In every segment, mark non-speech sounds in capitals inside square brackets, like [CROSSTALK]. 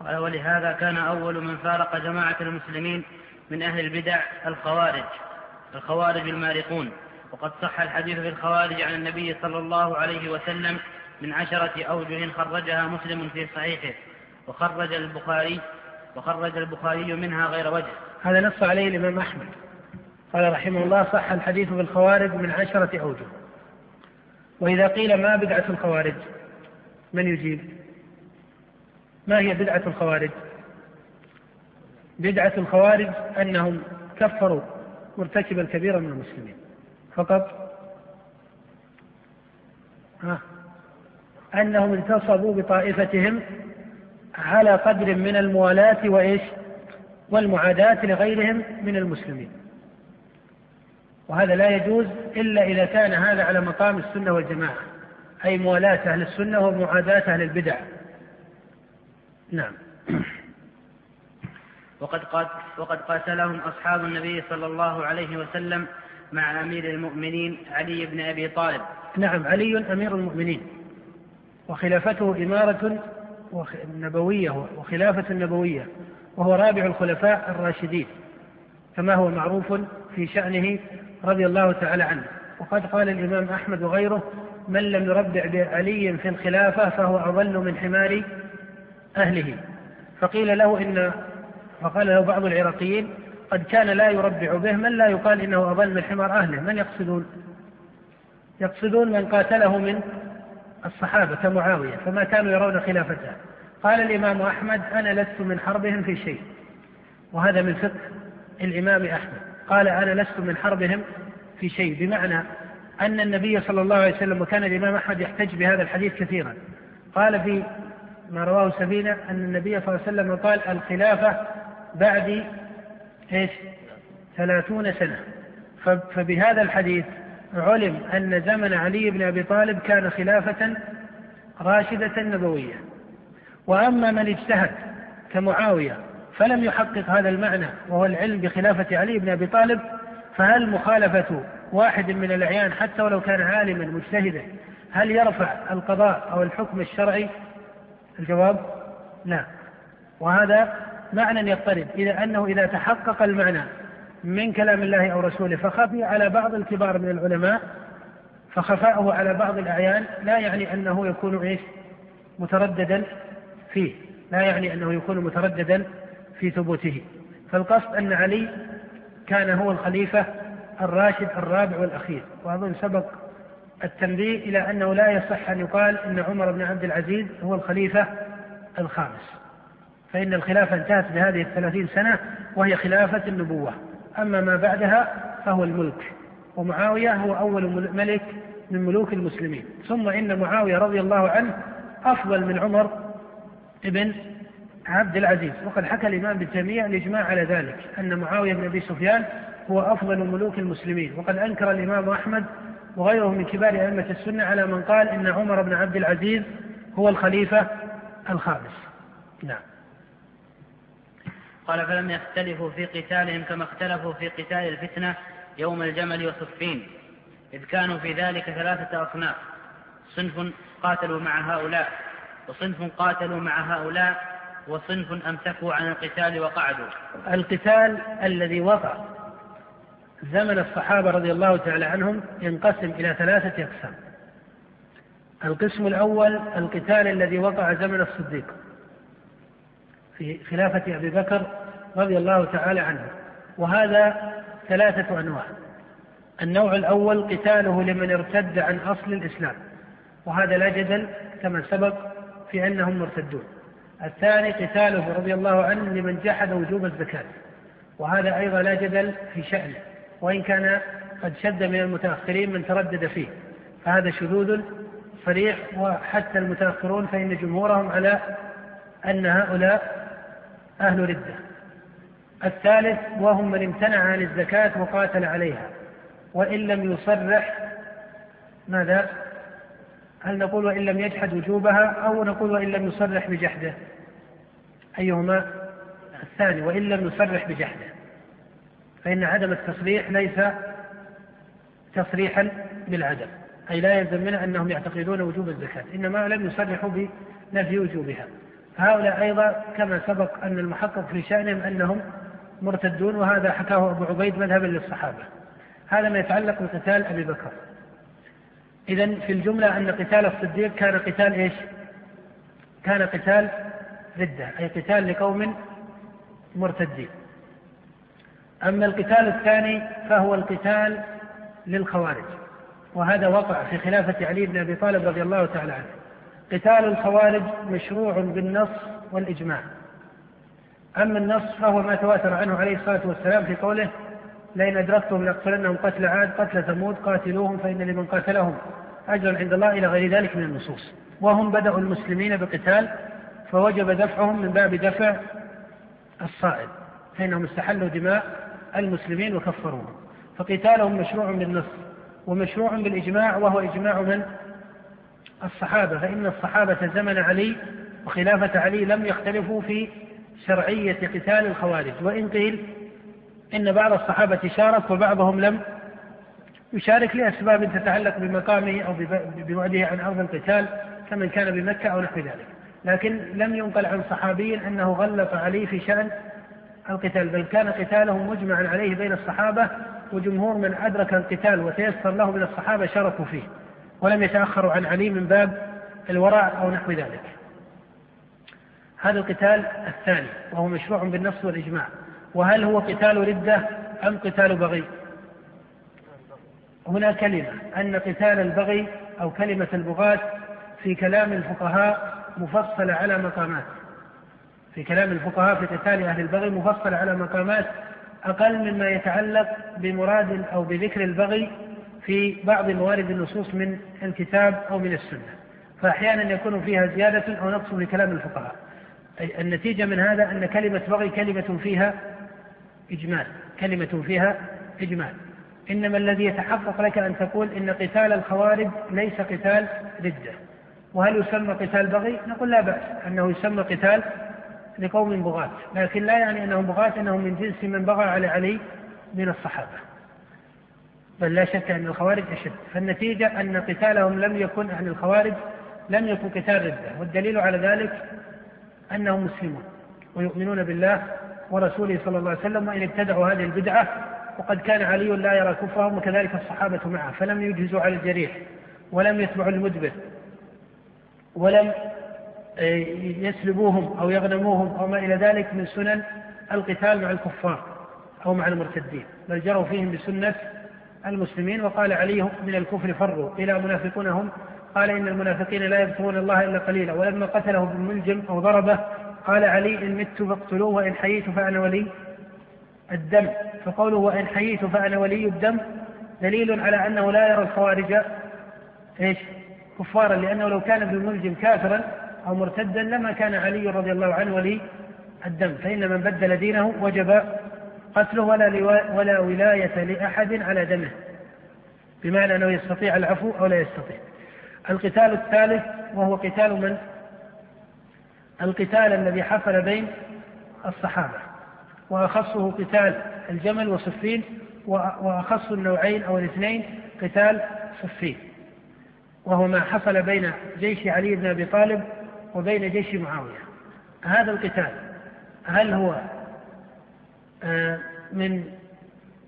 ولهذا كان أول من فارق جماعة المسلمين من أهل البدع الخوارج الخوارج المارقون. وقد صح الحديث في الخوارج عن النبي صلى الله عليه وسلم من عشرة أوجه خرجها مسلم في صحيحه. وخرج البخاري وخرج البخاري منها غير وجه. هذا نص عليه الإمام أحمد. قال رحمه الله صح الحديث في الخوارج من عشرة أوجه. وإذا قيل ما بدعة الخوارج من يجيب؟ ما هي بدعة الخوارج؟ بدعة الخوارج أنهم كفروا مرتكب الكبيرة من المسلمين. فقط ها أنهم انتصبوا بطائفتهم على قدر من الموالاة وإيش؟ والمعاداة لغيرهم من المسلمين. وهذا لا يجوز إلا إذا كان هذا على مقام السنة والجماعة أي موالاة أهل السنة ومعاداة أهل البدع. نعم. [CLEARS THROAT] وقد وقد قاتلهم أصحاب النبي صلى الله عليه وسلم مع أمير المؤمنين علي بن أبي طالب. نعم علي أمير المؤمنين. وخلافته إمارة نبوية وخلافة نبوية وهو رابع الخلفاء الراشدين. كما هو معروف في شأنه رضي الله تعالى عنه. وقد قال الإمام أحمد وغيره من لم يربع بعلي في الخلافة فهو أضل من حمار أهله. فقيل له إن فقال له بعض العراقيين قد كان لا يربع به من لا يقال إنه أضل من حمار أهله. من يقصدون؟ يقصدون من قاتله من الصحابة كمعاوية فما كانوا يرون خلافته. قال الإمام أحمد أنا لست من حربهم في شيء وهذا من فقه الإمام أحمد. قال أنا لست من حربهم في شيء بمعنى أن النبي صلى الله عليه وسلم وكان الإمام أحمد يحتج بهذا الحديث كثيرا. قال في ما رواه سفينة أن النبي صلى الله عليه وسلم قال الخلافة بعد إيش؟ ثلاثون سنة. فبهذا الحديث علم أن زمن علي بن أبي طالب كان خلافة راشدة نبوية. وأما من اجتهد كمعاوية فلم يحقق هذا المعنى وهو العلم بخلافة علي بن أبي طالب فهل مخالفة واحد من الأعيان حتى ولو كان عالما مجتهدا هل يرفع القضاء أو الحكم الشرعي؟ الجواب؟ لا وهذا معنى يضطرب إذا أنه إذا تحقق المعنى من كلام الله أو رسوله فخفي على بعض الكبار من العلماء فخفاؤه على بعض الأعيان لا يعني أنه يكون إيش؟ مترددا فيه لا يعني أنه يكون مترددا في ثبوته. فالقصد أن علي كان هو الخليفة الراشد الرابع والأخير وأظن سبق التنبيه إلى أنه لا يصح أن يقال أن عمر بن عبد العزيز هو الخليفة الخامس. فإن الخلافة انتهت بهذه الثلاثين سنة وهي خلافة النبوة. أما ما بعدها فهو الملك ومعاوية هو أول ملك من ملوك المسلمين. ثم إن معاوية رضي الله عنه أفضل من عمر ابن عبد العزيز. وقد حكى الإمام ابن تيمية الإجماع على ذلك أن معاوية بن أبي سفيان هو أفضل ملوك المسلمين. وقد أنكر الإمام أحمد وغيره من كبار أئمة السنة على من قال إن عمر بن عبد العزيز هو الخليفة الخامس. نعم. قال فلم يختلفوا في قتالهم كما اختلفوا في قتال الفتنة يوم الجمل وصفين إذ كانوا في ذلك ثلاثة أصناف صنف قاتلوا مع هؤلاء وصنف قاتلوا مع هؤلاء وصنف أمسكوا عن القتال وقعدوا. القتال الذي وقع زمن الصحابة رضي الله تعالى عنهم ينقسم إلى ثلاثة أقسام. القسم الأول القتال الذي وقع زمن الصديق في خلافة أبي بكر رضي الله تعالى عنه وهذا ثلاثة أنواع. النوع الأول قتاله لمن ارتد عن أصل الإسلام وهذا لا جدل كما سبق في أنهم مرتدون. الثاني قتاله رضي الله عنه لمن جحد وجوب الزكاة وهذا أيضا لا جدل في شأنه. وإن كان قد شد من المتأخرين من تردد فيه. فهذا شذوذ صريح وحتى المتأخرون فإن جمهورهم على أن هؤلاء أهل ردة. الثالث وهم من امتنع عن الزكاة وقاتل عليها. وإن لم يصرح ماذا؟ هل نقول وإن لم يجحد وجوبها أو نقول وإن لم يصرح بجحده؟ أيهما الثاني؟ وإن لم يصرح بجحده. فإن عدم التصريح ليس تصريحا بالعدم أي لا يلزم منه أنهم يعتقدون وجوب الزكاة إنما لم يصرحوا بنفي وجوبها. هؤلاء أيضا كما سبق أن المحقق في شأنهم أنهم مرتدون وهذا حكاه أبو عبيد مذهبا للصحابة. هذا ما يتعلق بقتال أبي بكر. إذا في الجملة أن قتال الصديق كان قتال إيش؟ كان قتال ردة أي قتال لقوم مرتدين. أما القتال الثاني فهو القتال للخوارج وهذا وقع في خلافة علي بن أبي طالب رضي الله تعالى عنه. قتال الخوارج مشروع بالنص والإجماع. أما النص فهو ما تواتر عنه عليه الصلاة والسلام في قوله لئن أدركتهم لأقتلنهم قتل عاد قتل ثمود قاتلوهم فإن لمن قاتلهم أجرا عند الله. إلى غير ذلك من النصوص. وهم بدأوا المسلمين بقتال فوجب دفعهم من باب دفع الصائد فإنهم استحلوا دماء المسلمين وكفروهم فقتالهم مشروع بالنص ومشروع بالإجماع وهو إجماع من؟ الصحابة. فإن الصحابة زمن علي وخلافة علي لم يختلفوا في شرعية قتال الخوارج. وإن قيل إن بعض الصحابة شارك وبعضهم لم يشارك لأسباب تتعلق بمقامه أو ببعده عن أرض القتال كمن كان بمكة أو نحو ذلك. لكن لم ينقل عن صحابي أنه غلط عليه في شأن القتال بل كان قتاله مجمعا عليه بين الصحابة وجمهور من أدرك القتال وتيسر له من الصحابة شاركوا فيه. ولم يتأخروا عن علي من باب الورع أو نحو ذلك. هذا القتال الثاني وهو مشروع بالنص والإجماع. وهل هو قتال ردة أم قتال بغي؟ هنا كلمة أن قتال البغي أو كلمة البغاة في كلام الفقهاء مفصلة على مقامات. في كلام الفقهاء في قتال أهل البغي مفصلة على مقامات أقل مما يتعلق بمراد أو بذكر البغي في بعض موارد النصوص من الكتاب أو من السنة. فأحيانا يكون فيها زيادة أو نقص في كلام الفقهاء. النتيجة من هذا أن كلمة بغي كلمة فيها إجمال. كلمة فيها إجمال. إنما الذي يتحقق لك أن تقول إن قتال الخوارج ليس قتال ردة. وهل يسمى قتال بغي؟ نقول لا بأس. أنه يسمى قتال لقوم بغاة لكن لا يعني أنهم بغاة أنهم من جنس من بغى على علي من الصحابة. بل لا شك أن الخوارج أشد. فالنتيجة أن قتالهم لم يكن أهل الخوارج لم يكن قتال ردة. والدليل على ذلك أنهم مسلمون ويؤمنون بالله ورسوله صلى الله عليه وسلم وإن ابتدعوا هذه البدعة وقد كان علي لا يرى كفرهم وكذلك الصحابة معه. فلم يجهزوا على الجريح ولم يتبعوا المدبر ولم يسلبوهم أو يغنموهم أو ما إلى ذلك من سنن القتال مع الكفار أو مع المرتدين بل جروا فيهم بسنة المسلمين. وقال علي من الكفر فروا إلى منافقون هم قال إن المنافقين لا يذكرون الله إلا قليلا. ولما قتله بالملجم أو ضربه قال علي إن مت فاقتلوه وإن حييت فأنا ولي الدم. فقوله وإن حييت فأنا ولي الدم دليل على أنه لا يرى الخوارج إيش؟ كفارا لأنه لو كان بالملجم كافرا أو مرتدا لما كان علي رضي الله عنه ولي الدم. فإن من بدل دينه وجب قتله ولا ولا ولاية لأحد على دمه. بمعنى أنه يستطيع العفو أو لا يستطيع. القتال الثالث وهو قتال من؟ القتال الذي حصل بين الصحابة. وأخصه قتال الجمل وصفين وأخص النوعين أو الاثنين قتال صفين. وهو ما حصل بين جيش علي بن أبي طالب وبين جيش معاوية. هذا القتال هل هو آه، من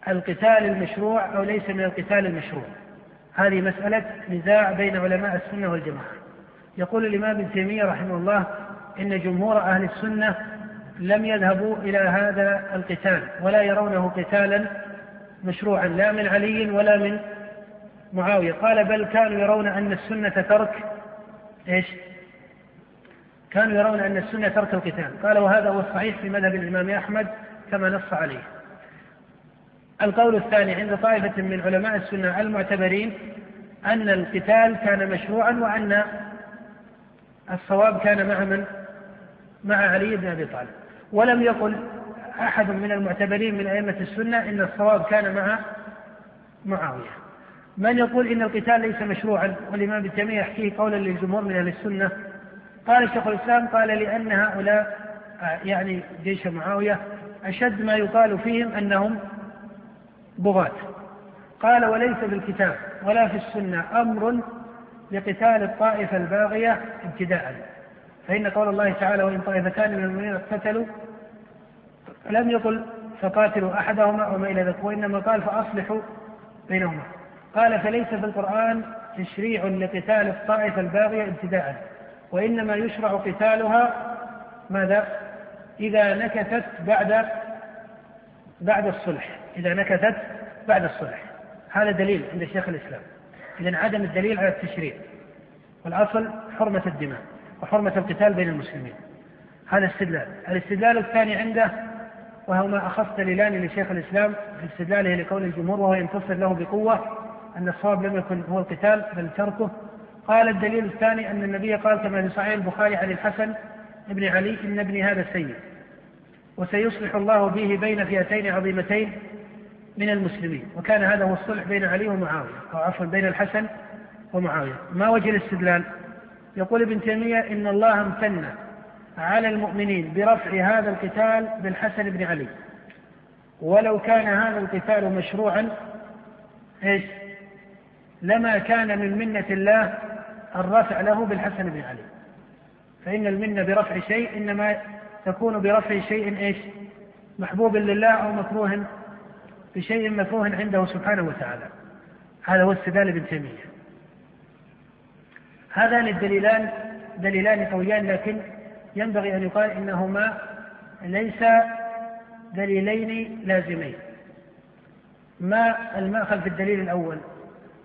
القتال المشروع أو ليس من القتال المشروع؟ هذه مسألة نزاع بين علماء السنة والجماعة. يقول الإمام ابن تيمية رحمه الله إن جمهور أهل السنة لم يذهبوا إلى هذا القتال ولا يرونه قتالا مشروعا لا من علي ولا من معاوية. قال بل كانوا يرون أن السنة ترك إيش؟ كانوا يرون أن السنة ترك القتال. قال وهذا هو الصحيح في مذهب الإمام أحمد كما نص عليه. القول الثاني عند طائفة من علماء السنة المعتبرين أن القتال كان مشروعا وأن الصواب كان مع من؟ مع علي بن أبي طالب. ولم يقل أحد من المعتبرين من أئمة السنة إن الصواب كان مع معاوية. من يقول إن القتال ليس مشروعا؟ والإمام ابن تيمية يحكيه قولا للجمهور من أهل السنة قال شيخ الإسلام قال لأن هؤلاء يعني جيش معاوية أشد ما يقال فيهم أنهم بغاة. قال وليس بالكتاب ولا في السنة أمر لقتال الطائفة الباغية ابتداء. فإن قول الله تعالى وإن طائفتان من المؤمنين اقتتلوا لم يقل فقاتلوا أحدهما وما إلى ذلك وإنما قال فأصلحوا بينهما. قال فليس في القرآن تشريع لقتال الطائفة الباغية ابتداء. وإنما يشرع قتالها ماذا؟ إذا نكثت بعد بعد الصلح إذا نكثت بعد الصلح. هذا دليل عند شيخ الإسلام. إذا عدم الدليل على التشريع. والأصل حرمة الدماء وحرمة القتال بين المسلمين. هذا استدلال. الاستدلال الثاني عنده وهو ما أخص دليلان لشيخ الإسلام في استدلاله لقول الجمهور وهو ينتصر له بقوة أن الصواب لم يكن هو القتال بل تركه قال الدليل الثاني أن النبي قال كما في صحيح البخاري عن الحسن بن علي إن ابني هذا سيء وسيصلح الله به بين فئتين عظيمتين من المسلمين وكان هذا هو الصلح بين علي ومعاوية أو عفوا بين الحسن ومعاوية. ما وجه الاستدلال؟ يقول ابن تيمية إن الله امتن على المؤمنين برفع هذا القتال بالحسن بن علي. ولو كان هذا القتال مشروعا إيش؟ لما كان من منة الله الرفع له بالحسن بن علي. فإن المنة برفع شيء إنما تكون برفع شيء إيش؟ محبوب لله أو مكروه بشيء مكروه عنده سبحانه وتعالى. هذا هو استدلال ابن تيمية. هذان الدليلان دليلان قويان لكن ينبغي أن يقال إنهما ليس دليلين لازمين. ما المأخذ في الدليل الأول؟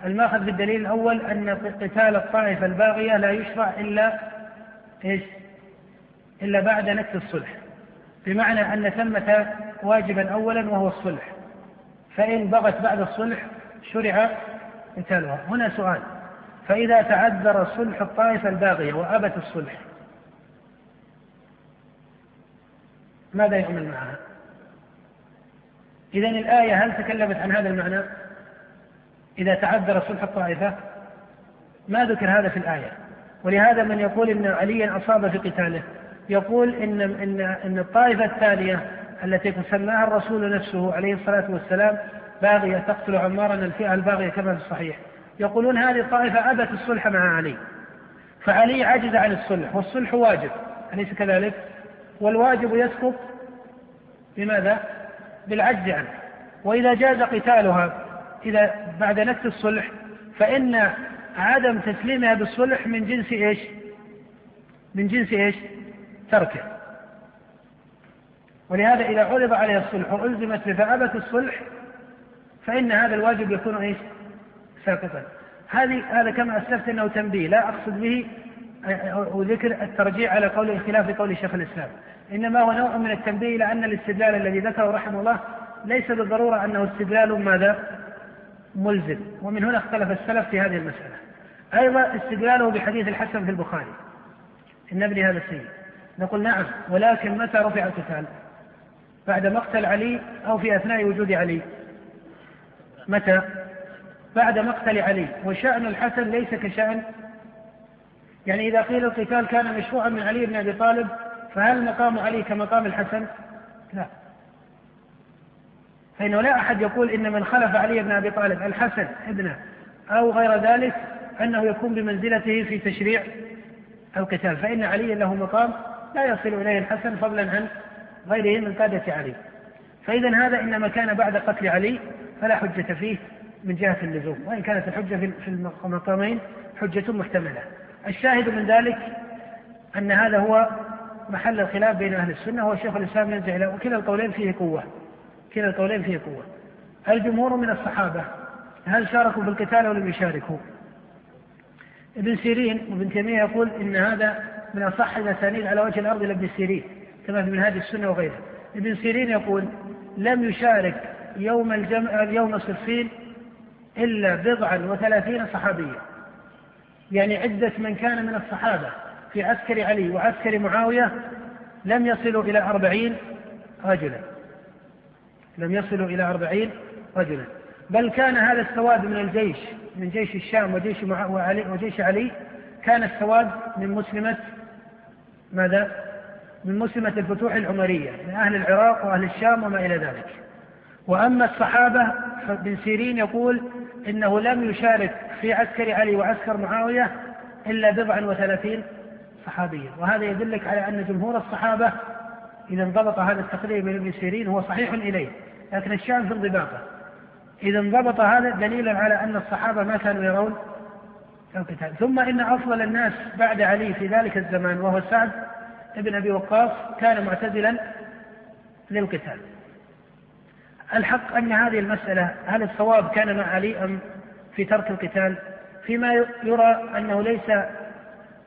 المأخذ في الدليل الأول أن قتال الطائفة الباغية لا يشرع إلا إيش؟ إلا بعد نكس الصلح. بمعنى أن ثمة واجبا أولا وهو الصلح. فإن بغت بعد الصلح شرع قتالها. هنا سؤال. فإذا تعذر صلح الطائفة الباغية وأبت الصلح ماذا يعمل معها؟ إذا الآية هل تكلمت عن هذا المعنى؟ إذا تعذر صلح الطائفة ما ذكر هذا في الآية. ولهذا من يقول إن عليا أصاب في قتاله يقول إن إن إن الطائفة الثانية التي سماها الرسول نفسه عليه الصلاة والسلام باغية تقتل عمارا الفئة الباغية كما في الصحيح. يقولون هذه الطائفة أبت الصلح مع علي. فعلي عجز عن الصلح والصلح واجب. أليس كذلك؟ والواجب يسقط بماذا؟ بالعجز عنه. وإذا جاز قتالها إذا بعد نكس الصلح فإن عدم تسليمها بالصلح من جنس إيش؟ من جنس إيش؟ تركه. ولهذا إذا عرض عليها الصلح وألزمت فأبت الصلح فإن هذا الواجب يكون إيش؟ ساقطا. هذه هذا كما أسلفت أنه تنبيه لا أقصد به وذكر الترجيع على قول خلاف قول شيخ الإسلام إنما هو نوع من التنبيه إلى أن الاستدلال الذي ذكره رحمه الله ليس بالضرورة أنه استدلال ماذا؟ ملزم. ومن هنا اختلف السلف في هذه المسألة. أيضا استدلاله بحديث الحسن في البخاري. إن ابني هذا السيد. نقول نعم ولكن متى رفع القتال؟ بعد مقتل علي أو في أثناء وجود علي؟ متى؟ بعد مقتل علي. وشأن الحسن ليس كشأن. يعني إذا قيل القتال كان مشروعا من علي بن أبي طالب فهل مقام علي كمقام الحسن؟ لا. فإنه لا أحد يقول إن من خلف علي بن أبي طالب الحسن ابنه أو غير ذلك أنه يكون بمنزلته في تشريع القتال فإن علي له مقام لا يصل إليه الحسن فضلا عن غيره من قادة علي. فإذا هذا إنما كان بعد قتل علي فلا حجة فيه من جهة اللزوم وإن كانت الحجة في المقامين حجة محتملة. الشاهد من ذلك أن هذا هو محل الخلاف بين أهل السنة هو شيخ الإسلام ينزع إلى وكلا القولين فيه قوة. كلا القولين فيه قوة. الجمهور من الصحابة؟ هل شاركوا في القتال أو لم يشاركوا؟ ابن سيرين وابن تيمية يقول إن هذا من أصح الأسانيد على وجه الأرض لابن سيرين كما في منهاج السنة وغيره ابن سيرين يقول لم يشارك يوم الجمع يوم صفين إلا بضعا وثلاثين صحابيا يعني عدة من كان من الصحابة في عسكر علي وعسكر معاوية لم يصلوا إلى أربعين رجلا. لم يصلوا إلى أربعين رجلا. بل كان هذا السواد من الجيش من جيش الشام وجيش وعلي وجيش علي. كان السواد من مسلمة ماذا؟ من مسلمة الفتوح العمرية من أهل العراق وأهل الشام وما إلى ذلك. وأما الصحابة فابن سيرين يقول إنه لم يشارك في عسكر علي وعسكر معاوية إلا بضعا وثلاثين صحابيا. وهذا يدلك على أن جمهور الصحابة إذا انضبط هذا التقرير من ابن سيرين هو صحيح إليه. لكن الشان في انضباطه إذا انضبط هذا دليلا على أن الصحابة ما كانوا يرون القتال. ثم إن أفضل الناس بعد علي في ذلك الزمان وهو سعد بن أبي وقاص كان معتزلا للقتال. الحق أن هذه المسألة هل الصواب كان مع علي أم في ترك القتال؟ فيما يرى أنه ليس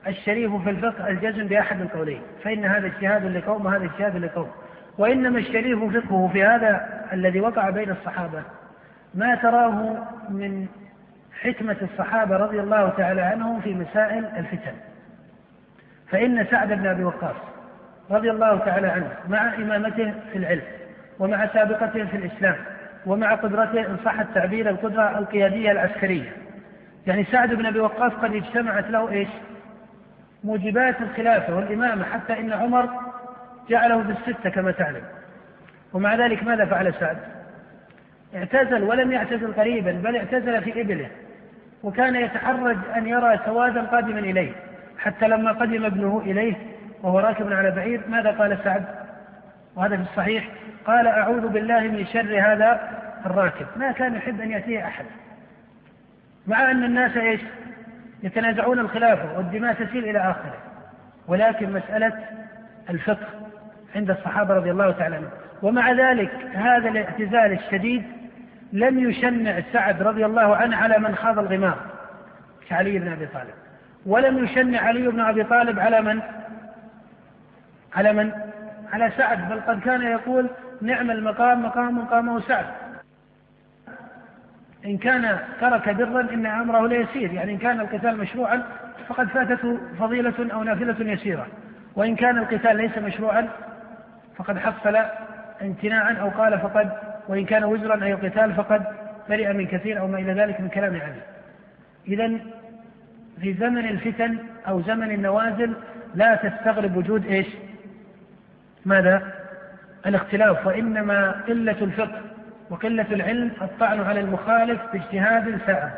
الشريف في الفقه الجزم بأحد القولين. فإن هذا اجتهاد لقوم وهذا اجتهاد لقوم. وإنما الشريف فقهه في هذا الذي وقع بين الصحابة. ما تراه من حكمة الصحابة رضي الله تعالى عنهم في مسائل الفتن. فإن سعد بن أبي وقاص رضي الله تعالى عنه مع إمامته في العلم ومع سابقته في الإسلام ومع قدرته إن صح التعبير القدرة القيادية العسكرية. يعني سعد بن أبي وقاص قد اجتمعت له إيش؟ موجبات الخلافة والإمامة حتى إن عمر جعله بالستة كما تعلم. ومع ذلك ماذا فعل سعد؟ اعتزل ولم يعتزل قريبا بل اعتزل في إبله. وكان يتحرج أن يرى سوادا قادما إليه. حتى لما قدم ابنه إليه وهو راكب على بعير ماذا قال سعد؟ وهذا في الصحيح قال أعوذ بالله من شر هذا الراكب. ما كان يحب أن يأتيه أحد. مع أن الناس إيش؟ يتنازعون الخلافة والدماء تسيل إلى آخره. ولكن مسألة الفقه. عند الصحابة رضي الله تعالى عنهم ومع ذلك هذا الاعتزال الشديد لم يشنع سعد رضي الله عنه على من خاض الغمار كعلي بن أبي طالب ولم يشنع علي بن أبي طالب على من؟ على من؟ على سعد بل قد كان يقول نعم المقام مقام قامه سعد إن كان ترك برا إن أمره ليسير يعني إن كان القتال مشروعا فقد فاتته فضيلة أو نافلة يسيرة وإن كان القتال ليس مشروعا فقد حصل امتناعا أو قال فقد وإن كان وزرا أي القتال فقد برئ من كثير أو ما إلى ذلك من كلام علي. إذا في زمن الفتن أو زمن النوازل لا تستغرب وجود إيش؟ ماذا؟ الاختلاف. وإنما قلة الفقه وقلة العلم الطعن على المخالف باجتهاد سائر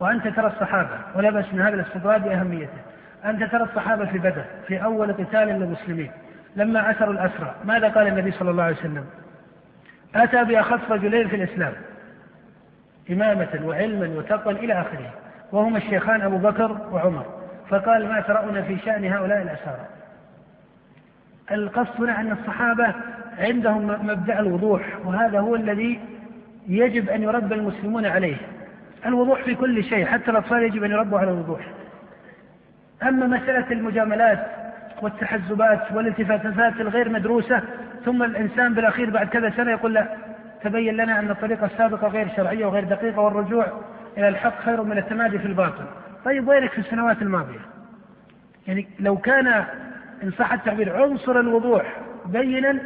وأنت ترى الصحابة ولا بأس من هذا الاستطراد بأهميته. أنت ترى الصحابة في بدر في أول قتال للمسلمين. لما أسروا الأسرى. ماذا قال النبي صلى الله عليه وسلم؟ أتى بأخف رجلين في الإسلام. إمامة وعلما وتقوى إلى آخره. وهما الشيخان أبو بكر وعمر. فقال ما ترون في شأن هؤلاء الأسارى. القصد هنا أن الصحابة عندهم مبدأ الوضوح وهذا هو الذي يجب أن يربى المسلمون عليه. الوضوح في كل شيء حتى الأطفال يجب أن يربوا على الوضوح. أما مسألة المجاملات والتحزبات والالتفاتات الغير مدروسة ثم الإنسان بالأخير بعد كذا سنة يقول لا تبين لنا أن الطريقة السابقة غير شرعية وغير دقيقة والرجوع إلى الحق خير من التمادي في الباطل. طيب وينك في السنوات الماضية؟ يعني لو كان إن صح التعبير عنصر الوضوح بينا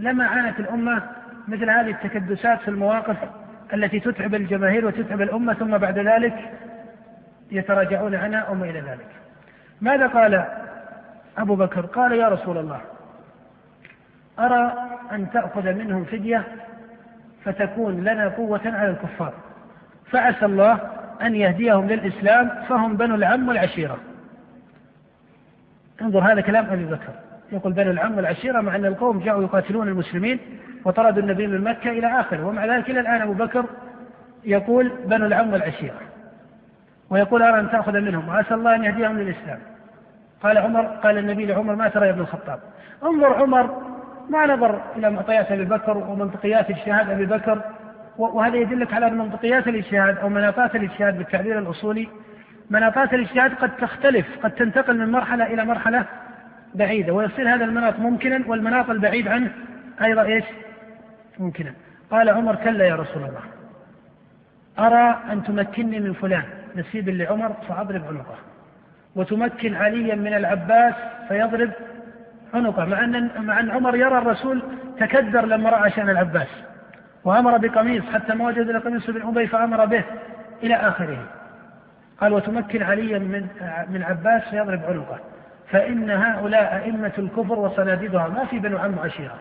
لما عانت الأمة مثل هذه التكدسات في المواقف التي تتعب الجماهير وتتعب الأمة ثم بعد ذلك يتراجعون عنها وما إلى ذلك. ماذا قال أبو بكر قال يا رسول الله أرى أن تأخذ منهم فدية فتكون لنا قوة على الكفار. فعسى الله أن يهديهم للإسلام فهم بنو العم والعشيرة انظر هذا كلام أبي بكر. يقول بنو العم والعشيرة مع أن القوم جاءوا يقاتلون المسلمين وطردوا النبي من مكة إلى آخره ومع ذلك إلى الآن أبو بكر يقول بنو العم والعشيرة ويقول أرى أن تأخذ منهم وعسى الله أن يهديهم للإسلام. قال عمر قال النبي لعمر ما ترى يا ابن الخطاب؟ انظر عمر ما نظر إلى معطيات أبي بكر ومنطقيات اجتهاد أبي بكر وهذا يدلك على أن منطقيات الاجتهاد أو مناطات الاجتهاد بالتعبير الأصولي مناطات الاجتهاد قد تختلف قد تنتقل من مرحلة إلى مرحلة بعيدة ويصير هذا المناط ممكنا والمناط البعيد عنه أيضا إيش؟ ممكنا. قال عمر كلا يا رسول الله أرى أن تمكنني من فلان نسيب لعمر فأضرب عنقه. وتمكن عليا من العباس فيضرب عنقه مع أن مع أن عمر يرى الرسول تكدر لما رأى شأن العباس وأمر بقميص حتى ما وجد إلا قميص بن أبي فأمر به إلى آخره. قال وتمكن عليا من من عباس فيضرب عنقه فإن هؤلاء أئمة الكفر وصناديدها ما في بنو عم عشيرة.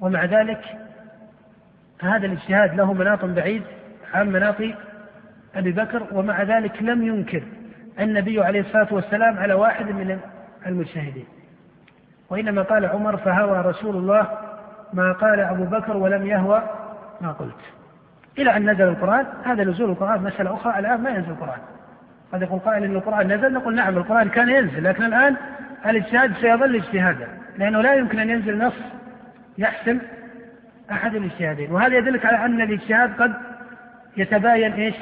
ومع ذلك هذا الاجتهاد له مناط بعيد عن مناط أبي بكر ومع ذلك لم ينكر النبي عليه الصلاة والسلام على واحد من المجتهدين وإنما قال عمر فهوى رسول الله ما قال أبو بكر ولم يهوى ما قلت. إلى أن نزل القرآن هذا نزول القرآن مسألة أخرى الآن ما ينزل القرآن. قد يقول قائل أن القرآن نزل نقول نعم القرآن كان ينزل لكن الآن الاجتهاد سيظل اجتهادا لأنه لا يمكن أن ينزل نص يحسم أحد الاجتهادين. وهذا يدلك على أن الاجتهاد قد يتباين إيش؟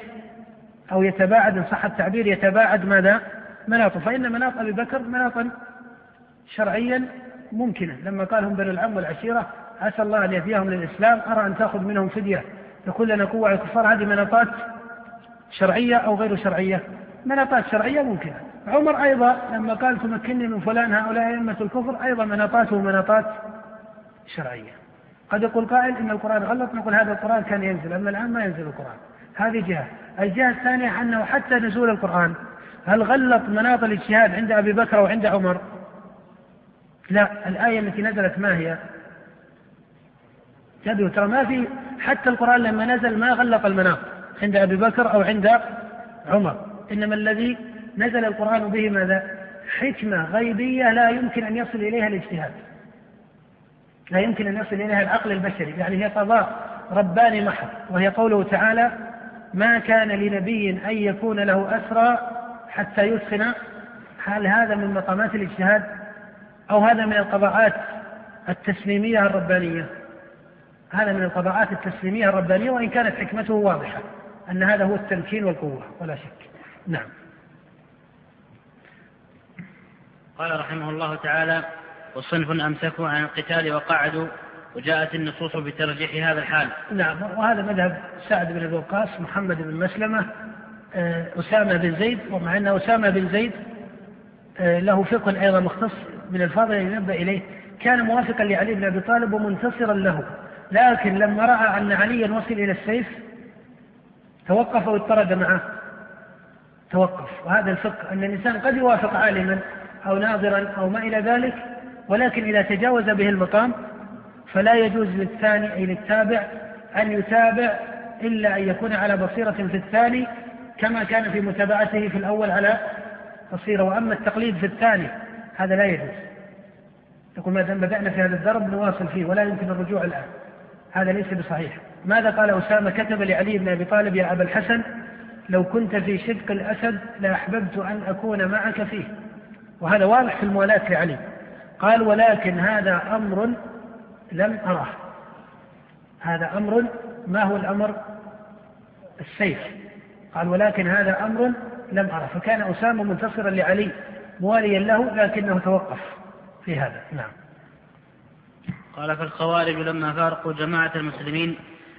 أو يتباعد إن صح التعبير يتباعد ماذا؟ مناطه. فإن مناط أبي بكر مناطا شرعيا ممكنة. لما قال هم بنو العم والعشيرة عسى الله أن يهديهم للإسلام أرى أن تأخذ منهم فدية. تكون لنا قوة على الكفار هذه مناطات شرعية أو غير شرعية؟ مناطات شرعية ممكنة. عمر أيضا لما قال تمكنني من فلان هؤلاء أئمة الكفر أيضا مناطاته مناطات شرعية. قد يقول قائل إن القرآن غلط نقول هذا القرآن كان ينزل أما الآن ما ينزل القرآن. هذه جهة. الجهة الثانية أنه حتى نزول القرآن هل غلط مناط الاجتهاد عند أبي بكر أو عند عمر؟ لا الآية التي نزلت ما هي؟ تبدو ترى ما في حتى القرآن لما نزل ما غلق المناط عند أبي بكر أو عند عمر. إنما الذي نزل القرآن به ماذا؟ حكمة غيبية لا يمكن أن يصل إليها الاجتهاد. لا يمكن أن يصل إليها العقل البشري يعني هي قضاء رباني محض وهي قوله تعالى ما كان لنبي أن يكون له أسرى حتى يدخن هل هذا من مقامات الاجتهاد أو هذا من القضاءات التسليمية الربانية؟ هذا من القضاءات التسليمية الربانية وإن كانت حكمته واضحة أن هذا هو التمكين والقوة ولا شك. نعم. قال رحمه الله تعالى وصنف أمسكوا عن القتال وقعدوا وجاءت النصوص بترجيح هذا الحال. نعم وهذا مذهب سعد بن أبي وقاص محمد بن مسلمة آه، أسامة بن زيد ومع أن أسامة بن زيد آه، له فقه أيضا مختص من الفاضل ينبه إليه. كان موافقا لعلي بن أبي طالب ومنتصرا له لكن لما رأى أن عليا وصل إلى السيف توقف واضطرد معه. توقف. وهذا الفقه أن الإنسان قد يوافق عالما أو ناظرا أو ما إلى ذلك ولكن إذا تجاوز به المقام فلا يجوز للثاني أي للتابع أن يتابع إلا أن يكون على بصيرة في الثاني كما كان في متابعته في الأول على بصيرة. وأما التقليد في الثاني هذا لا يجوز. يقول ما دام بدأنا في هذا الدرب نواصل فيه ولا يمكن الرجوع الآن. هذا ليس بصحيح. ماذا قال أسامة؟ كتب لعلي بن أبي طالب يا أبا الحسن لو كنت في شدق الأسد لأحببت أن أكون معك فيه. وهذا واضح في الموالاة لعلي. قال ولكن هذا أمر لم أره هذا أمر ما هو الأمر؟ السيف. قال ولكن هذا أمر لم أره فكان أسامة منتصرا لعلي مواليا له لكنه توقف في هذا. نعم. قال فالخوارج لما فارقوا جماعة المسلمين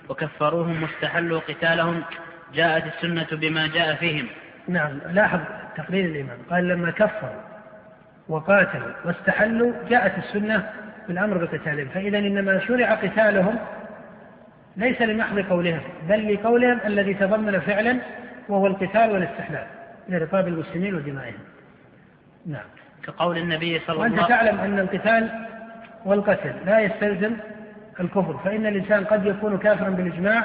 وكفروهم واستحلوا قتالهم جاءت السنة بما جاء فيهم. نعم. لاحظ تقرير الإمام. قال لما كفروا وقاتلوا واستحلوا جاءت السنة بالأمر بقتالهم فإذا إنما شرع قتالهم ليس لمحض قولهم بل لقولهم الذي تضمن فعلا وهو القتال والاستحلال لرقاب المسلمين ودمائهم. نعم. كقول النبي صلى الله عليه وأنت تعلم أن القتال والقتل لا يستلزم الكفر فإن الإنسان قد يكون كافرا بالإجماع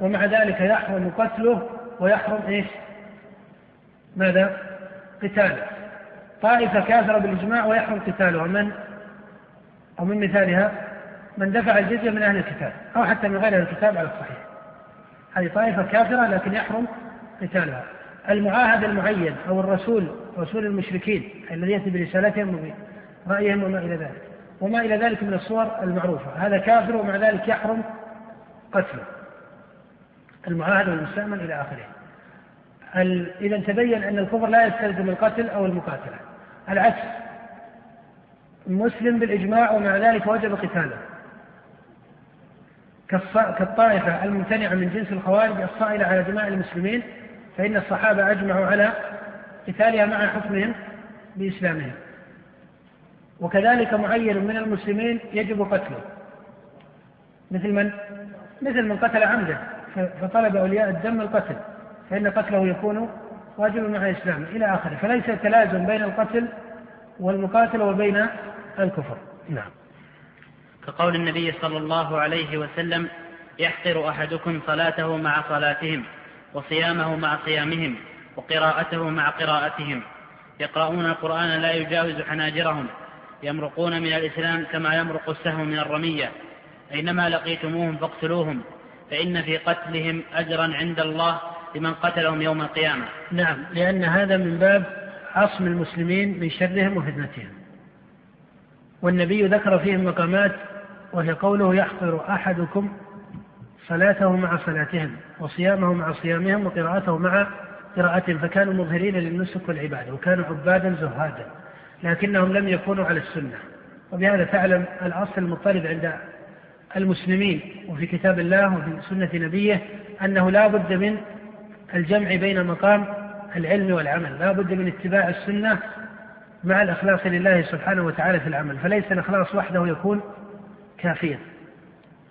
ومع ذلك يحرم قتله ويحرم إيش؟ ماذا؟ قتاله. طائفة كافرة بالإجماع ويحرم قتالها من أو من مثالها من دفع الجزية من أهل الكتاب أو حتى من غير أهل الكتاب على الصحيح. هذه طائفة كافرة لكن يحرم قتالها. المعاهد المعين أو الرسول رسول المشركين الذي يأتي برسالتهم وبرأيهم وما إلى ذلك. وما إلى ذلك من الصور المعروفة. هذا كافر ومع ذلك يحرم قتله. المعاهد والمستأمن إلى آخره. إذا تبين أن الكفر لا يستلزم القتل أو المقاتلة. العكس. مسلم بالإجماع ومع ذلك وجب قتاله. كالطائفة الممتنعة من جنس الخوارج الصائلة على دماء المسلمين فإن الصحابة أجمعوا على قتالها مع حكمهم بإسلامهم. وكذلك معين من المسلمين يجب قتله. مثل من؟ مثل من قتل عمدا فطلب أولياء الدم القتل فإن قتله يكون واجب مع إسلامه إلى آخره. فليس تلازم بين القتل والمقاتل وبين الكفر. نعم. كقول النبي صلى الله عليه وسلم يحقر أحدكم صلاته مع صلاتهم وصيامه مع صيامهم وقراءته مع قراءتهم. يقرؤون القرآن لا يجاوز حناجرهم يمرقون من الإسلام كما يمرق السهم من الرمية. أينما لقيتموهم فاقتلوهم فإن في قتلهم أجرا عند الله لمن قتلهم يوم القيامة. نعم لأن هذا من باب عصم المسلمين من شرهم وفتنتهم. والنبي ذكر فيهم مقامات وهي قوله يحقر أحدكم صلاته مع صلاتهم وصيامه مع صيامهم وقراءته مع قراءتهم. فكانوا مظهرين للنسك والعبادة وكانوا عبادا زهادا لكنهم لم يكونوا على السنة. وبهذا تعلم الأصل المضطرد عند المسلمين وفي كتاب الله وفي سنة نبيه أنه لا بد من الجمع بين مقام العلم والعمل. لا بد من اتباع السنة مع الإخلاص لله سبحانه وتعالى في العمل. فليس الإخلاص وحده يكون كافيا.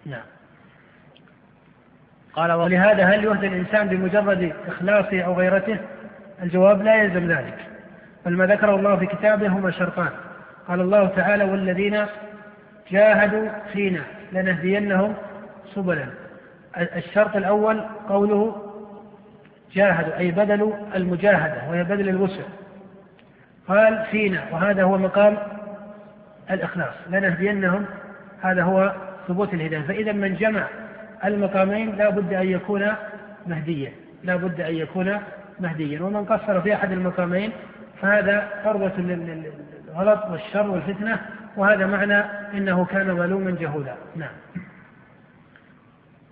نعم. قال ولهذا هل يهدى الإنسان بمجرد إخلاصه أو غيرته؟ الجواب لا يلزم ذلك. بل ما ذكره الله في كتابه هما شرطان. قال الله تعالى والذين جاهدوا فينا لنهدينهم سبلا الشرط الأول قوله جاهدوا أي بذلوا المجاهدة وهي بذل الوسع. قال فينا وهذا هو مقام الإخلاص. لنهدينهم هذا هو ثبوت الهداية. فإذا من جمع المقامين لا بد أن يكون مهديا. لا بد أن يكون مهديا. ومن قصر في أحد المقامين فهذا عرضة للغلط والشر والفتنة. وهذا معنى إنه كان ظلوما جهولا. نعم.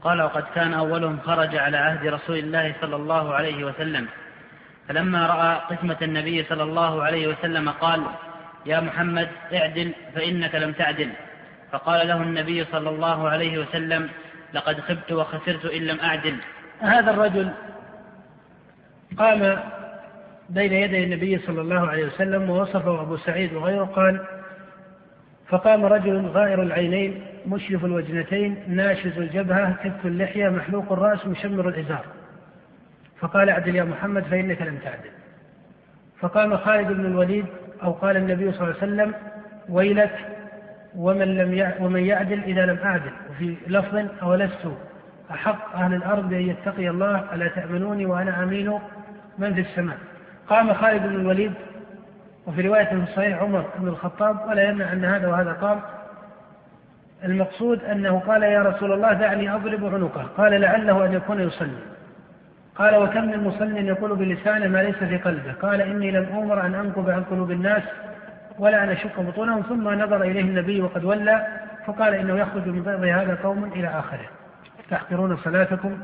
قال وقد كان أولهم خرج على عهد رسول الله صلى الله عليه وسلم. فلما رأى قسمة النبي صلى الله عليه وسلم قال يا محمد اعدل فإنك لم تعدل. فقال له النبي صلى الله عليه وسلم لقد خبت وخسرت إن لم أعدل. هذا الرجل قام بين يدي النبي صلى الله عليه وسلم ووصفه أبو سعيد وغيره قال فقام رجل غائر العينين مشرف الوجنتين ناشز الجبهة كف اللحية محلوق الرأس مشمر الإزار. فقال اعدل يا محمد فإنك لم تعدل. فقام خالد بن الوليد أو قال النبي صلى الله عليه وسلم ويلك ومن لم ومن يعدل إذا لم أعدل. وفي لفظ أولست أحق أهل الأرض بأن يتقي الله؟ ألا تأمنوني وأنا أمين من في السماء؟ قام خالد بن الوليد وفي رواية في الصحيح عمر بن الخطاب ولا يمنع أن هذا وهذا قام. المقصود أنه قال يا رسول الله دعني أضرب عنقه. قال لعله أن يكون يصلي. قال وكم من مصل يقول بلسانه ما ليس في قلبه. قال إني لم أمر أن أنقب عن قلوب الناس ولا أن أشق بطونهم. ثم نظر إليه النبي وقد ولى فقال إنه يخرج من بغض هذا قوم إلى آخره. تحقرون صلاتكم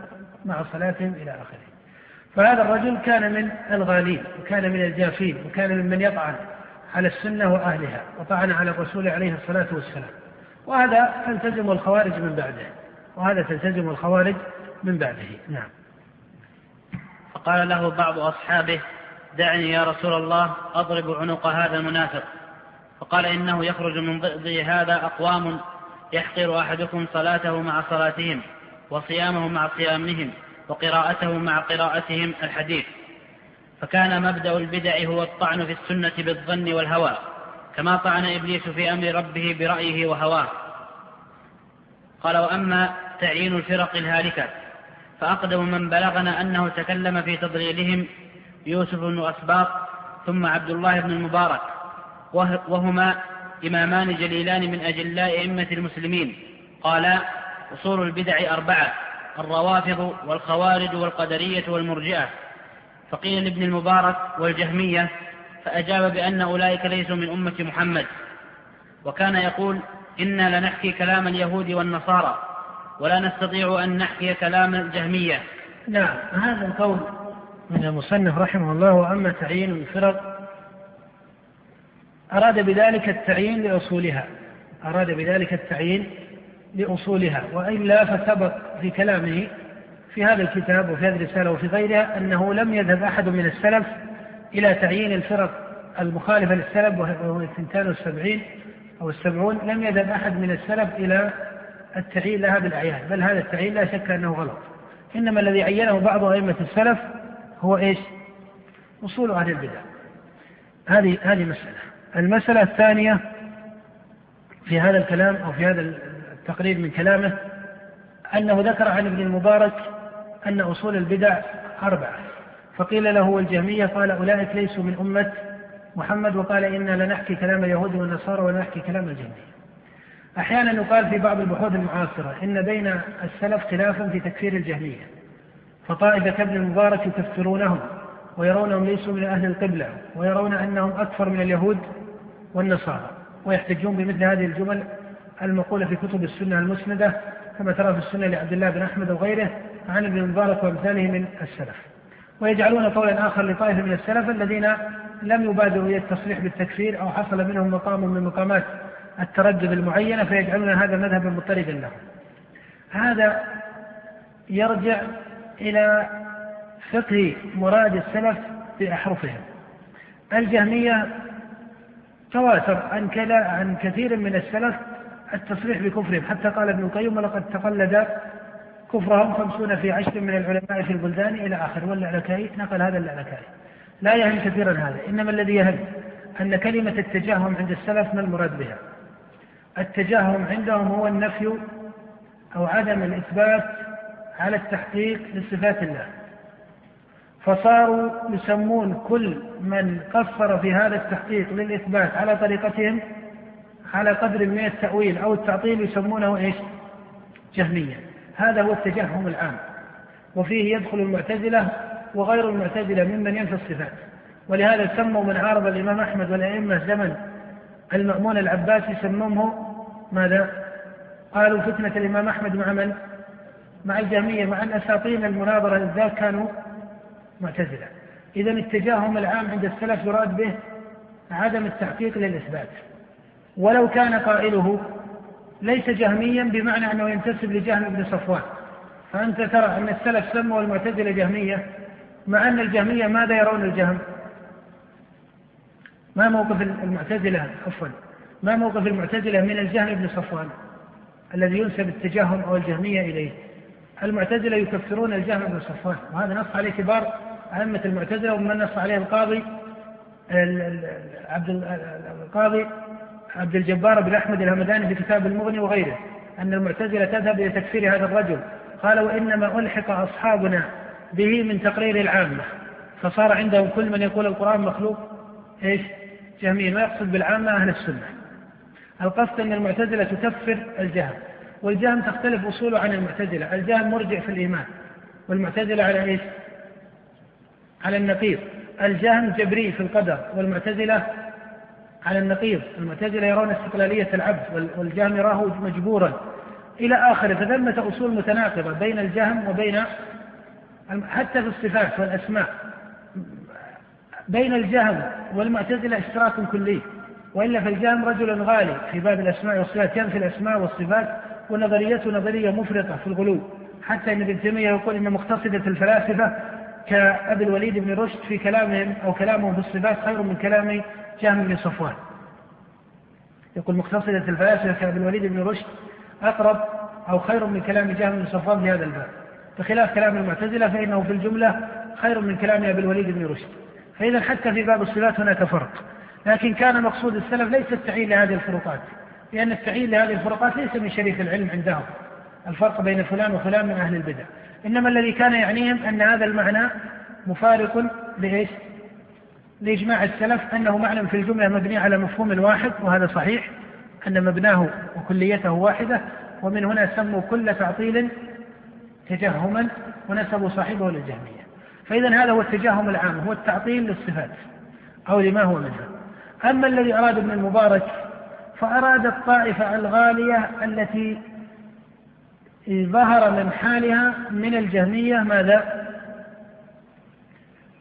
مع صلاتهم إلى آخره. فهذا الرجل كان من الغالين وكان من الجافين وكان ممن يطعن على السنة وأهلها وطعن على الرسول عليه الصلاة والسلام. وهذا تلتزم الخوارج من بعده. وهذا تلتزم الخوارج من بعده. نعم. فقال له بعض أصحابه دعني يا رسول الله أضرب عنق هذا المنافق. فقال إنه يخرج من ضئض هذا أقوام يحقر أحدكم صلاته مع صلاتهم وصيامه مع صيامهم وقراءته مع قراءتهم الحديث. فكان مبدأ البدع هو الطعن في السنة بالظن والهوى كما طعن إبليس في أمر ربه برأيه وهواه. قال وأما تعيين الفرق الهالكة فأقدم من بلغنا أنه تكلم في تضليلهم يوسف بن أسباط ثم عبد الله بن المبارك وهما إمامان جليلان من أجلاء أئمة المسلمين. قالا أصول البدع أربعة الروافض والخوارج والقدرية والمرجئة. فقيل لابن المبارك والجهمية فأجاب بأن أولئك ليسوا من أمة محمد. وكان يقول إنا لنحكي كلام اليهود والنصارى ولا نستطيع أن نحكي كلام الجهمية. نعم هذا القول. من المصنف رحمه الله وأما تعيين الفرق أراد بذلك التعيين لأصولها. أراد بذلك التعيين لأصولها. وإلا فسبق في كلامه في هذا الكتاب وفي هذه الرسالة وفي غيرها أنه لم يذهب أحد من السلف إلى تعيين الفرق المخالفة للسلف وهو الثنتان والسبعين. أو السبعون لم يذهب أحد من السلف إلى التعيين لها بالأعيان بل هذا التعيين لا شك أنه غلط. إنما الذي عينه بعض أئمة السلف هو إيش؟ أصول أهل البدع. هذه هذه مسألة. المسألة الثانية في هذا الكلام أو في هذا التقرير من كلامه أنه ذكر عن ابن المبارك أن أصول البدع أربعة. فقيل له والجهمية قال أولئك ليسوا من أمة محمد وقال إنا لنحكي كلام اليهود والنصارى ونحكي كلام الجهمية أحيانا يقال في بعض البحوث المعاصرة إن بين السلف خلافا في تكفير الجهمية فطائفة كابن المبارك يكفرونهم ويرونهم ليسوا من أهل القبلة ويرون أنهم أكثر من اليهود والنصارى ويحتجون بمثل هذه الجمل المقولة في كتب السنة المسندة كما ترى في السنة لعبد الله بن أحمد وغيره عن ابن المبارك وأمثاله من السلف. ويجعلون قولا آخر لطائفة من السلف الذين لم يبادروا إلى التصريح بالتكفير أو حصل منهم مقام من مقامات التردد المعينة فيجعلون هذا مذهبا مضطردا لهم. هذا يرجع إلى فقه مراد السلف بأحرفهم. الجهمية تواتر عن عن كثير من السلف التصريح بكفرهم. حتى قال ابن القيم ولقد تقلد كفرهم خمسون في عشر من العلماء في البلدان إلى آخر. واللعلكائي نقل هذا اللعلكائي لا يهم كثيرا هذا. إنما الذي يهم أن كلمة التجاهم عند السلف ما المراد بها؟ التجاهم عندهم هو النفي أو عدم الإثبات على التحقيق لصفات الله. فصاروا يسمون كل من قصر في هذا التحقيق للإثبات على طريقتهم على قدر من التأويل أو التعطيل يسمونه إيش؟ جهميا. هذا هو التجهم العام. وفيه يدخل المعتزلة وغير المعتزلة ممن ينفي الصفات ولهذا سموا من عارض الإمام أحمد والأئمة زمن المأمون العباسي سموه ماذا؟ قالوا فتنة الإمام أحمد مع من؟ مع الجهمية مع أن أساطين المناظرة ذاك كانوا معتزلة إذا التجاهم العام عند السلف يراد به عدم التحقيق للإثبات ولو كان قائله ليس جهميا بمعنى أنه ينتسب لجهم بن صفوان فأنت ترى أن السلف سموا المعتزلة جهمية مع أن الجهمية ماذا يرون الجهم؟ ما موقف المعتزلة عفوا ما موقف المعتزلة من الجهم بن صفوان الذي ينسب التجاهم أو الجهمية إليه؟ المعتزلة يكفرون الجهم بن صفوان وهذا نص عليه كبار أئمة المعتزلة ومن نص عليه القاضي عبد القاضي عبد الجبار بن أحمد الهمداني في كتاب المغني وغيره أن المعتزلة تذهب إلى تكفير هذا الرجل قال وإنما ألحق أصحابنا به من تقرير العامة فصار عندهم كل من يقول القرآن مخلوق إيش؟ جهميا ويقصد بالعامة أهل السنة. القصد أن المعتزلة تكفر الجهم والجهم تختلف أصوله عن المعتزلة، الجهم مرجع في الإيمان والمعتزلة على إيش؟ على النقيض، الجهم جبري في القدر والمعتزلة على النقيض، المعتزلة يرون استقلالية العبد والجهم يراه مجبورا إلى آخره فثمة أصول متناقضة بين الجهم وبين حتى في الصفات والأسماء. بين الجهم والمعتزلة إشتراك كلي. وإلا فالجهم رجل غالي. في باب الأسماء والصفات. ينفي الأسماء والصفات؟ ونظريته نظرية مفرطة في الغلو. حتى أن ابن تيمية يقول إن مقتصدة الفلاسفة كأبي الوليد بن رشد في كلامهم أو كلامهم في الصفات خير من كلام جهم بن صفوان. يقول مقتصدة الفلاسفة كأبي الوليد بن رشد أقرب أو خير من كلام جهم بن صفوان في هذا الباب. بخلاف كلام المعتزلة فإنه في الجملة خير من كلام أبي الوليد بن رشد. فإذا حتى في باب الصفات هناك فرق. لكن كان مقصود السلف ليس التعيين لهذه الفروقات لأن التعيين لهذه الفروقات ليس من شريف العلم عندهم. الفرق بين فلان وفلان من أهل البدع. إنما الذي كان يعنيهم أن هذا المعنى مفارق لإيش؟ لإجماع السلف أنه معنى في الجملة مبني على مفهوم واحد وهذا صحيح أن مبناه وكليته واحدة ومن هنا سموا كل تعطيل تجهما ونسبوا صاحبه للجهمية. فإذا هذا هو التجهم العام هو التعطيل للصفات أو لما هو منها. أما الذي أراد ابن المبارك فأراد الطائفة الغالية التي ظهر من حالها من الجهمية ماذا؟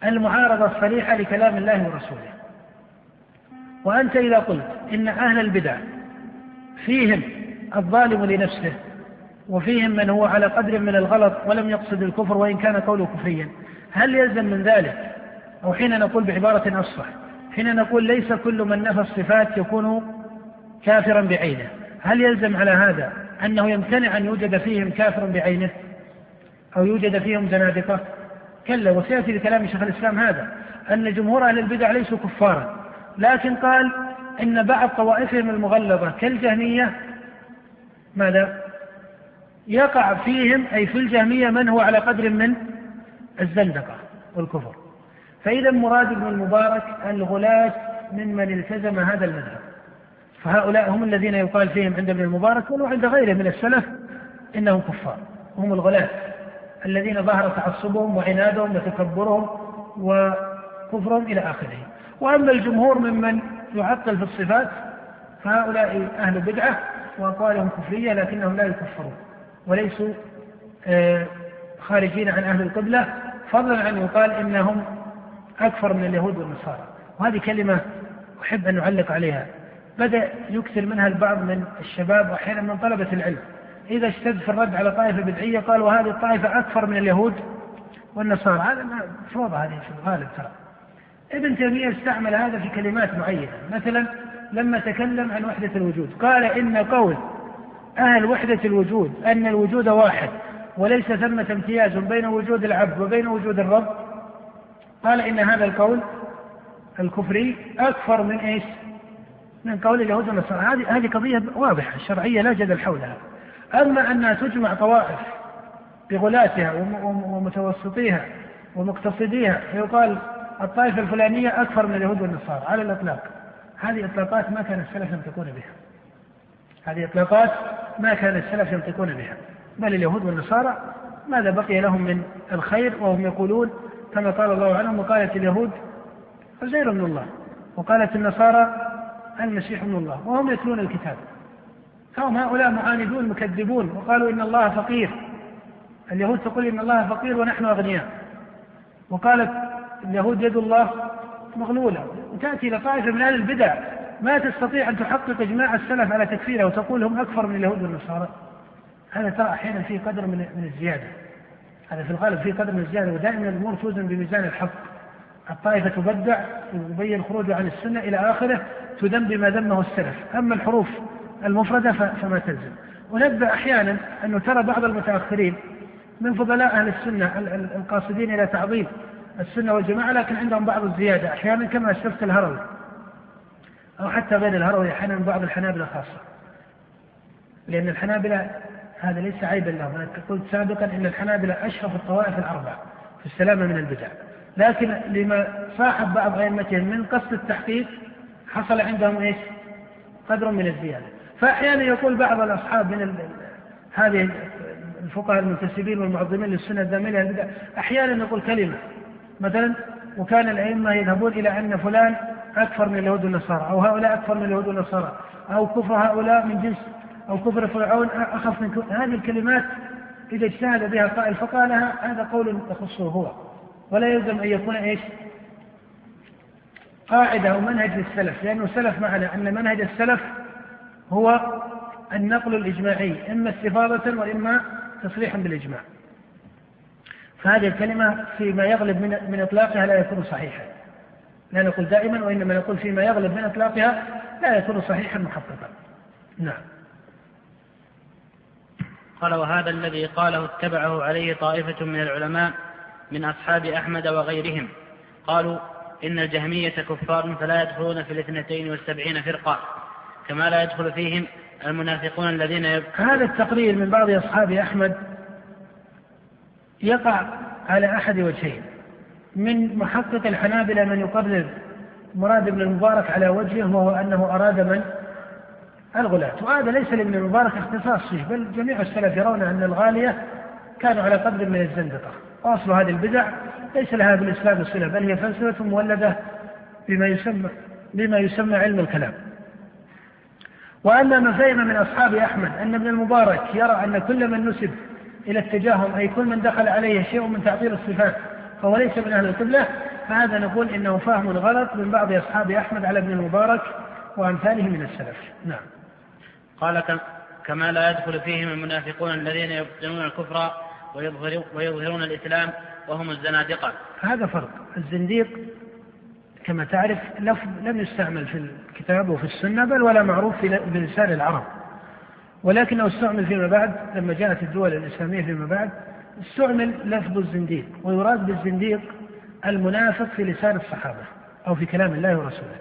المعارضة الصريحة لكلام الله ورسوله. وأنت إذا قلت إن أهل البدع فيهم الظالم لنفسه وفيهم من هو على قدر من الغلط ولم يقصد الكفر وإن كان قوله كفريا. هل يلزم من ذلك؟ أو حين نقول بعبارة أصح حين نقول ليس كل من نفى الصفات يكون كافرا بعينه. هل يلزم على هذا أنه يمتنع أن يوجد فيهم كافر بعينه؟ أو يوجد فيهم زنادقة؟ كلا وسيأتي بكلام شيخ الإسلام هذا أن جمهور أهل البدع ليسوا كفارا. لكن قال إن بعض طوائفهم المغلظة كالجهمية ماذا؟ يقع فيهم أي في الجهمية من هو على قدر من الزندقة والكفر. فإذا مراد ابن المبارك الغلاة ممن التزم هذا المذهب. فهؤلاء هم الذين يقال فيهم عند ابن المبارك وعند غيره من السلف إنهم كفار. هم الغلاة الذين ظهر تعصبهم وعنادهم وتكبرهم وكفرهم إلى آخره. وأما الجمهور ممن يعطل في الصفات فهؤلاء أهل بدعة وأقوالهم كفرية لكنهم لا يكفرون. وليسوا آه، خارجين عن أهل القبلة. فضلا عن يقال إنهم أكثر من اليهود والنصارى. وهذه كلمة أحب أن أعلق عليها. بدأ يكثر منها البعض من الشباب وأحيانا من طلبة العلم. إذا اشتد في الرد على طائفة بدعية قال وهذه الطائفة أكثر من اليهود والنصارى. هذا فوضى هذه في الغالب ترى. ابن تيمية استعمل هذا في كلمات معينة. مثلا لما تكلم عن وحدة الوجود قال إن قول أهل وحدة الوجود أن الوجود واحد وليس ثمة امتياز بين وجود العبد وبين وجود الرب. قال إن هذا القول الكفري أكثر من إيش؟ من قول اليهود والنصارى. هذه هذه قضية واضحة شرعية لا جدل حولها. أما أنها تجمع طوائف بغلاتها ومتوسطيها ومقتصديها فيقال الطائفة الفلانية أكثر من اليهود والنصارى على الإطلاق. هذه إطلاقات ما كان السلف ينطقون بها. هذه إطلاقات ما كان السلف ينطقون بها. بل اليهود والنصارى ماذا بقي لهم من الخير وهم يقولون كما قال الله عنهم وقالت اليهود عزير من الله وقالت النصارى المسيح ابن الله وهم يتلون الكتاب. فهم هؤلاء معاندون مكذبون وقالوا إن الله فقير. اليهود تقول إن الله فقير ونحن أغنياء. وقالت اليهود يد الله مغلولة وتأتي إلى طائفه من أهل البدع ما تستطيع أن تحقق إجماع السلف على تكفيره وتقول هم أكثر من اليهود والنصارى. هذا ترى أحيانا فيه قدر من من الزيادة. هذا في الغالب فيه قدر من الزيادة ودائما الأمور توزن بميزان الحق. الطائفة تبدع ويبين خروجه عن السنة إلى آخره تذم بما ذمه السلف. أما الحروف المفردة فما تلزم. ونبدأ أحيانا أنه ترى بعض المتأخرين من فضلاء أهل السنة القاصدين إلى تعظيم السنة والجماعة لكن عندهم بعض الزيادة. أحيانا كما أشرفت الهروي. أو حتى غير الهروي أحيانا بعض الحنابلة خاصة. لأن الحنابلة هذا ليس عيبا لهم. أنا قلت سابقا أن الحنابلة أشرف الطوائف الأربع في السلامة من البدع. لكن لما صاحب بعض أئمتهم من قصد التحقيق حصل عندهم إيش؟ قدر من الزيادة. فأحيانا يقول بعض الأصحاب من هذه الفقهاء المنتسبين والمعظمين للسنة الدامية البدع أحيانا يقول كلمة مثلا وكان الأئمة يذهبون إلى أن فلان أكثر من اليهود والنصارى أو هؤلاء أكثر من اليهود والنصارى أو كفر هؤلاء من جنس أو كفر فرعون أخف من كفر هذه الكلمات إذا اجتهد بها قائل فقالها هذا قول يخصه هو. ولا يلزم أن يكون إيش؟ قاعدة أو منهج للسلف لأنه السلف معنا أن منهج السلف هو النقل الإجماعي إما استفاضة وإما تصريحا بالإجماع. فهذه الكلمة فيما يغلب من, من إطلاقها لا يكون صحيحا. لا نقول دائما وإنما نقول فيما يغلب من إطلاقها لا يكون صحيحا محققا. نعم. قال وهذا الذي قاله اتبعه عليه طائفة من العلماء من أصحاب أحمد وغيرهم. قالوا إن الجهمية كفار فلا يدخلون في الاثنتين والسبعين فرقة كما لا يدخل فيهم المنافقون الذين يب... هذا التقرير من بعض أصحاب أحمد يقع على أحد وجهين. من محقق الحنابلة من يقرر مراد ابن المبارك على وجهه وهو أنه أراد من؟ الغلاة وهذا ليس لابن المبارك اختصاص فيه بل جميع السلف يرون أن الغالية كانوا على قدر من الزندقة. وأصل هذه البدع ليس لها بالإسلام صلة بل هي فلسفة مولدة بما يسمى بما يسمى علم الكلام. وأما من فهم من أصحاب أحمد أن ابن المبارك يرى أن كل من نسب إلى التجاهم أي كل من دخل عليه شيء من تعطيل الصفات فهو ليس من أهل القبلة فهذا نقول إنه فهم غلط من بعض أصحاب أحمد على ابن المبارك وأمثاله من السلف. نعم. قال كما لا يدخل فيهم المنافقون الذين يبطنون الكفر ويظهرون الإسلام وهم الزنادقة. هذا فرق. الزنديق كما تعرف لفظ لم يستعمل في الكتاب وفي السنة بل ولا معروف في بلسان العرب. ولكنه استعمل فيما بعد لما جاءت الدول الإسلامية فيما بعد استعمل لفظ الزنديق ويراد بالزنديق المنافق في لسان الصحابة أو في كلام الله ورسوله.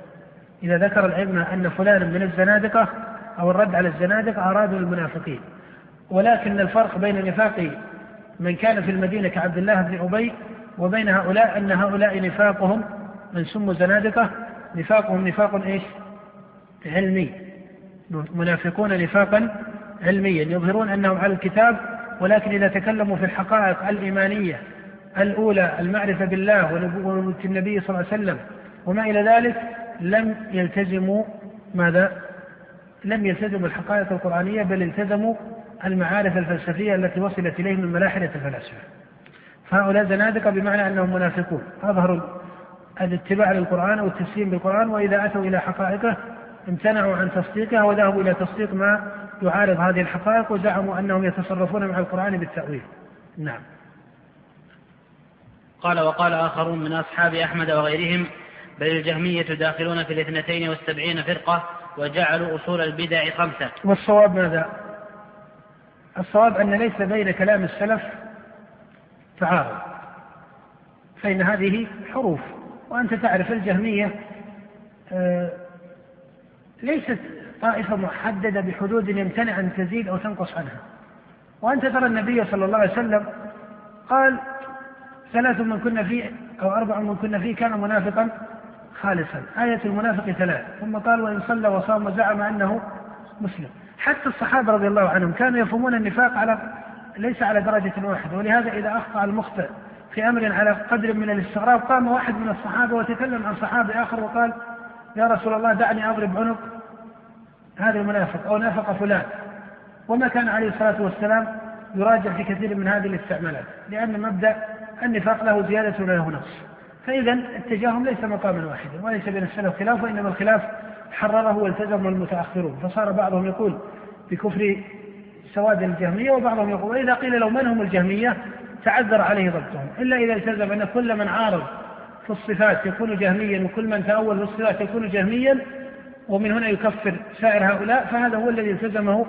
إذا ذكر العلم أن فلانا من الزنادقة أو الرد على الزنادقة أرادوا المنافقين. ولكن الفرق بين نفاق من كان في المدينة كعبد الله بن أبي وبين هؤلاء أن هؤلاء نفاقهم من سموا زنادقة نفاقهم نفاق إيش؟ علمي. منافقون نفاقا علميا. يظهرون أنهم على الكتاب ولكن إذا تكلموا في الحقائق الإيمانية الأولى المعرفة بالله ونبوة النبي صلى الله عليه وسلم وما إلى ذلك لم يلتزموا ماذا؟ لم يلتزموا الحقائق القرآنية بل التزموا المعارف الفلسفية التي وصلت إليهم من ملاحدة الفلاسفة. فهؤلاء زنادقة بمعنى أنهم منافقون أظهروا الاتباع للقرآن أو التسليم بالقرآن وإذا أتوا إلى حقائقه امتنعوا عن تصديقها وذهبوا إلى تصديق ما يعارض هذه الحقائق وزعموا أنهم يتصرفون مع القرآن بالتأويل. نعم. قال وقال آخرون من أصحاب أحمد وغيرهم بل الجهمية داخلون في الاثنتين والسبعين فرقة وجعلوا أصول البدع خمسة والصواب ماذا؟ الصواب أن ليس بين كلام السلف تعارض فإن هذه حروف وأنت تعرف الجهمية آه، ليست طائفة محددة بحدود يمتنع أن تزيد أو تنقص عنها. وأنت ترى النبي صلى الله عليه وسلم قال ثلاث من كنا فيه أو أربع من كنا فيه كان منافقا خالصا. آية المنافق ثلاث. ثم قال وإن صلى وصام وزعم أنه مسلم. حتى الصحابة رضي الله عنهم كانوا يفهمون النفاق على ليس على درجة واحدة. ولهذا إذا أخطأ المخطئ في أمر على قدر من الاستغراب قام واحد من الصحابة وتكلم عن صحابي آخر وقال يا رسول الله دعني أضرب عنق هذا المنافق أو نافق فلان. وما كان عليه الصلاة والسلام يراجع في كثير من هذه الاستعمالات لأن مبدأ النفاق له زيادة وله نقص. فإذا التجاهم ليس مقاما واحدا وليس بين السلف خلاف وإنما الخلاف حرره والتزمه المتأخرون. فصار بعضهم يقول بكفر سواد الجهمية وبعضهم يقول وإذا قيل له من هم الجهمية تعذر عليه ضبطهم. إلا إذا التزم أن كل من عارض في الصفات يكون جهميا وكل من تأول في الصفات يكون جهميا ومن هنا يكفر سائر هؤلاء فهذا هو الذي التزمه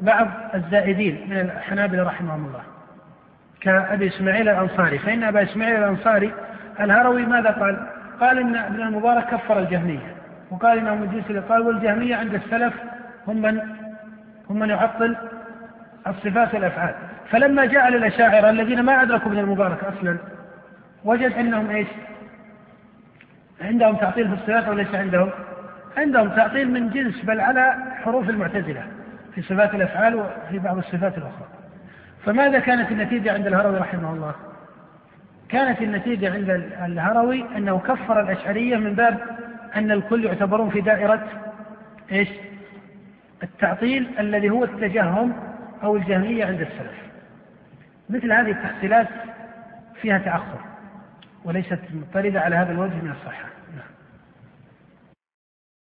بعض الزائدين من الحنابلة رحمهم الله كأبي إسماعيل الأنصاري فإن أبا إسماعيل الأنصاري الهروي ماذا قال؟ قال إن ابن المبارك كفر الجهمية وقال إنه من قال والجهمية عند السلف هم من هم من يعطل الصفات والأفعال فلما جاء للأشاعرة الذين ما أدركوا ابن المبارك أصلا وجد أنهم إيش؟ عندهم تعطيل في الصفات وليس عندهم؟ عندهم تعطيل من جنس بل على حروف المعتزلة في صفات الأفعال وفي بعض الصفات الأخرى. فماذا كانت النتيجة عند الهروي رحمه الله؟ كانت النتيجة عند الهروي أنه كفر الأشعرية من باب أن الكل يعتبرون في دائرة إيش؟ التعطيل الذي هو التجهم أو الجهمية عند السلف. مثل هذه التحصيلات فيها تأخر. وليست مضطردة على هذا الوجه من الصحة.